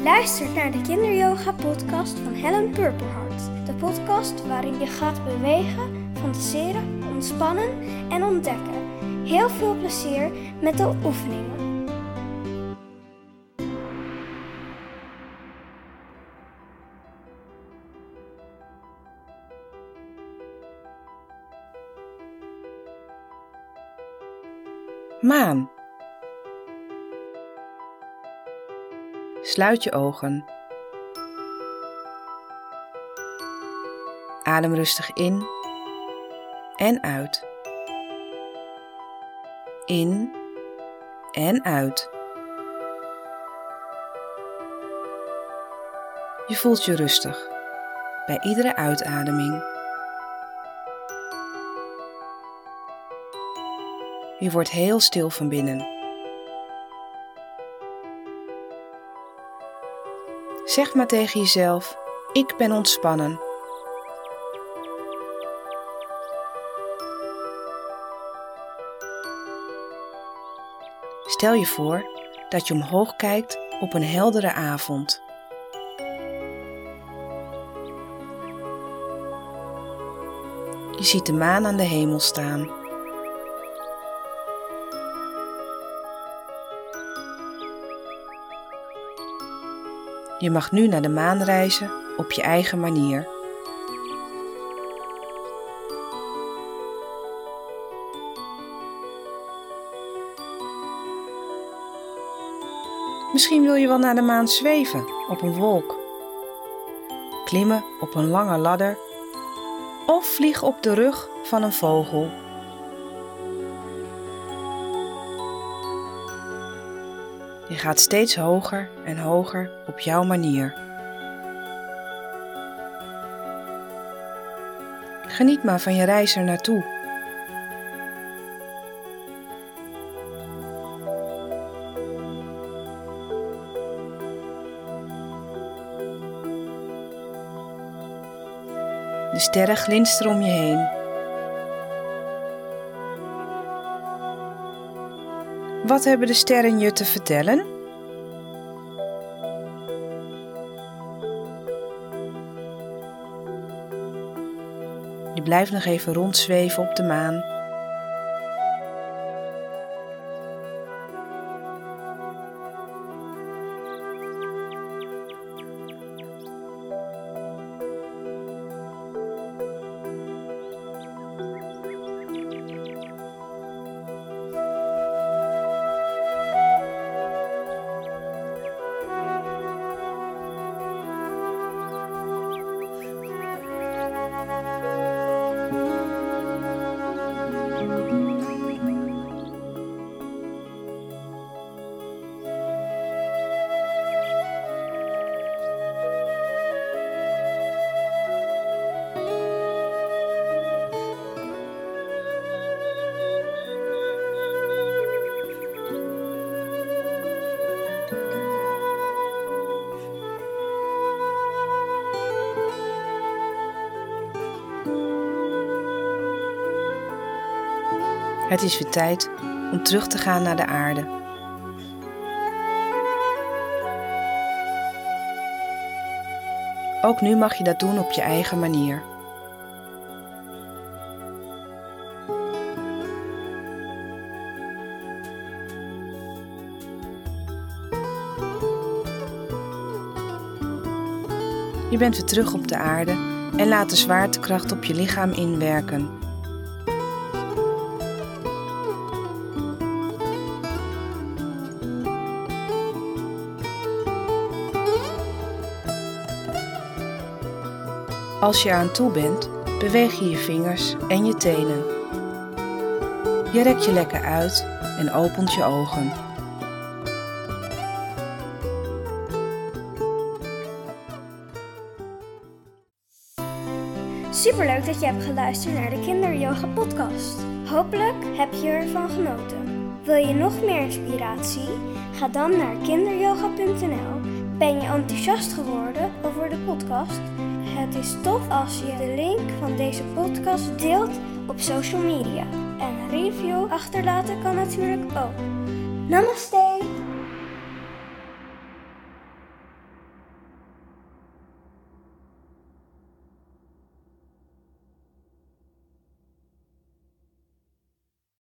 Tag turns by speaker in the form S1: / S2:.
S1: Je luistert naar de Kinderyoga podcast van Helen Purperhart. De podcast waarin je gaat bewegen, fantaseren, ontspannen en ontdekken. Heel veel plezier met de oefeningen.
S2: Maan. Sluit je ogen. Adem rustig in en uit. In en uit. Je voelt je rustig bij iedere uitademing. Je wordt heel stil van binnen. Zeg maar tegen jezelf: Ik ben ontspannen. Stel je voor dat je omhoog kijkt op een heldere avond. Je ziet de maan aan de hemel staan. Je mag nu naar de maan reizen op je eigen manier. Misschien wil je wel naar de maan zweven op een wolk, klimmen op een lange ladder of vliegen op de rug van een vogel. Je gaat steeds hoger en hoger op jouw manier. Geniet maar van je reis er naartoe. De sterren glinsteren om je heen. Wat hebben de sterren je te vertellen? Je blijft nog even rondzweven op de maan. Het is weer tijd om terug te gaan naar de aarde. Ook nu mag je dat doen op je eigen manier. Je bent weer terug op de aarde en laat de zwaartekracht op je lichaam inwerken. Als je aan toe bent, beweeg je je vingers en je tenen. Je rekt je lekker uit en opent je ogen.
S1: Superleuk dat je hebt geluisterd naar de Kinderyoga podcast. Hopelijk heb je ervan genoten. Wil je nog meer inspiratie? Ga dan naar kinderyoga.nl. Ben je enthousiast geworden over de podcast? Het is tof als je de link van deze podcast deelt op social media. En een review achterlaten kan natuurlijk ook. Namaste!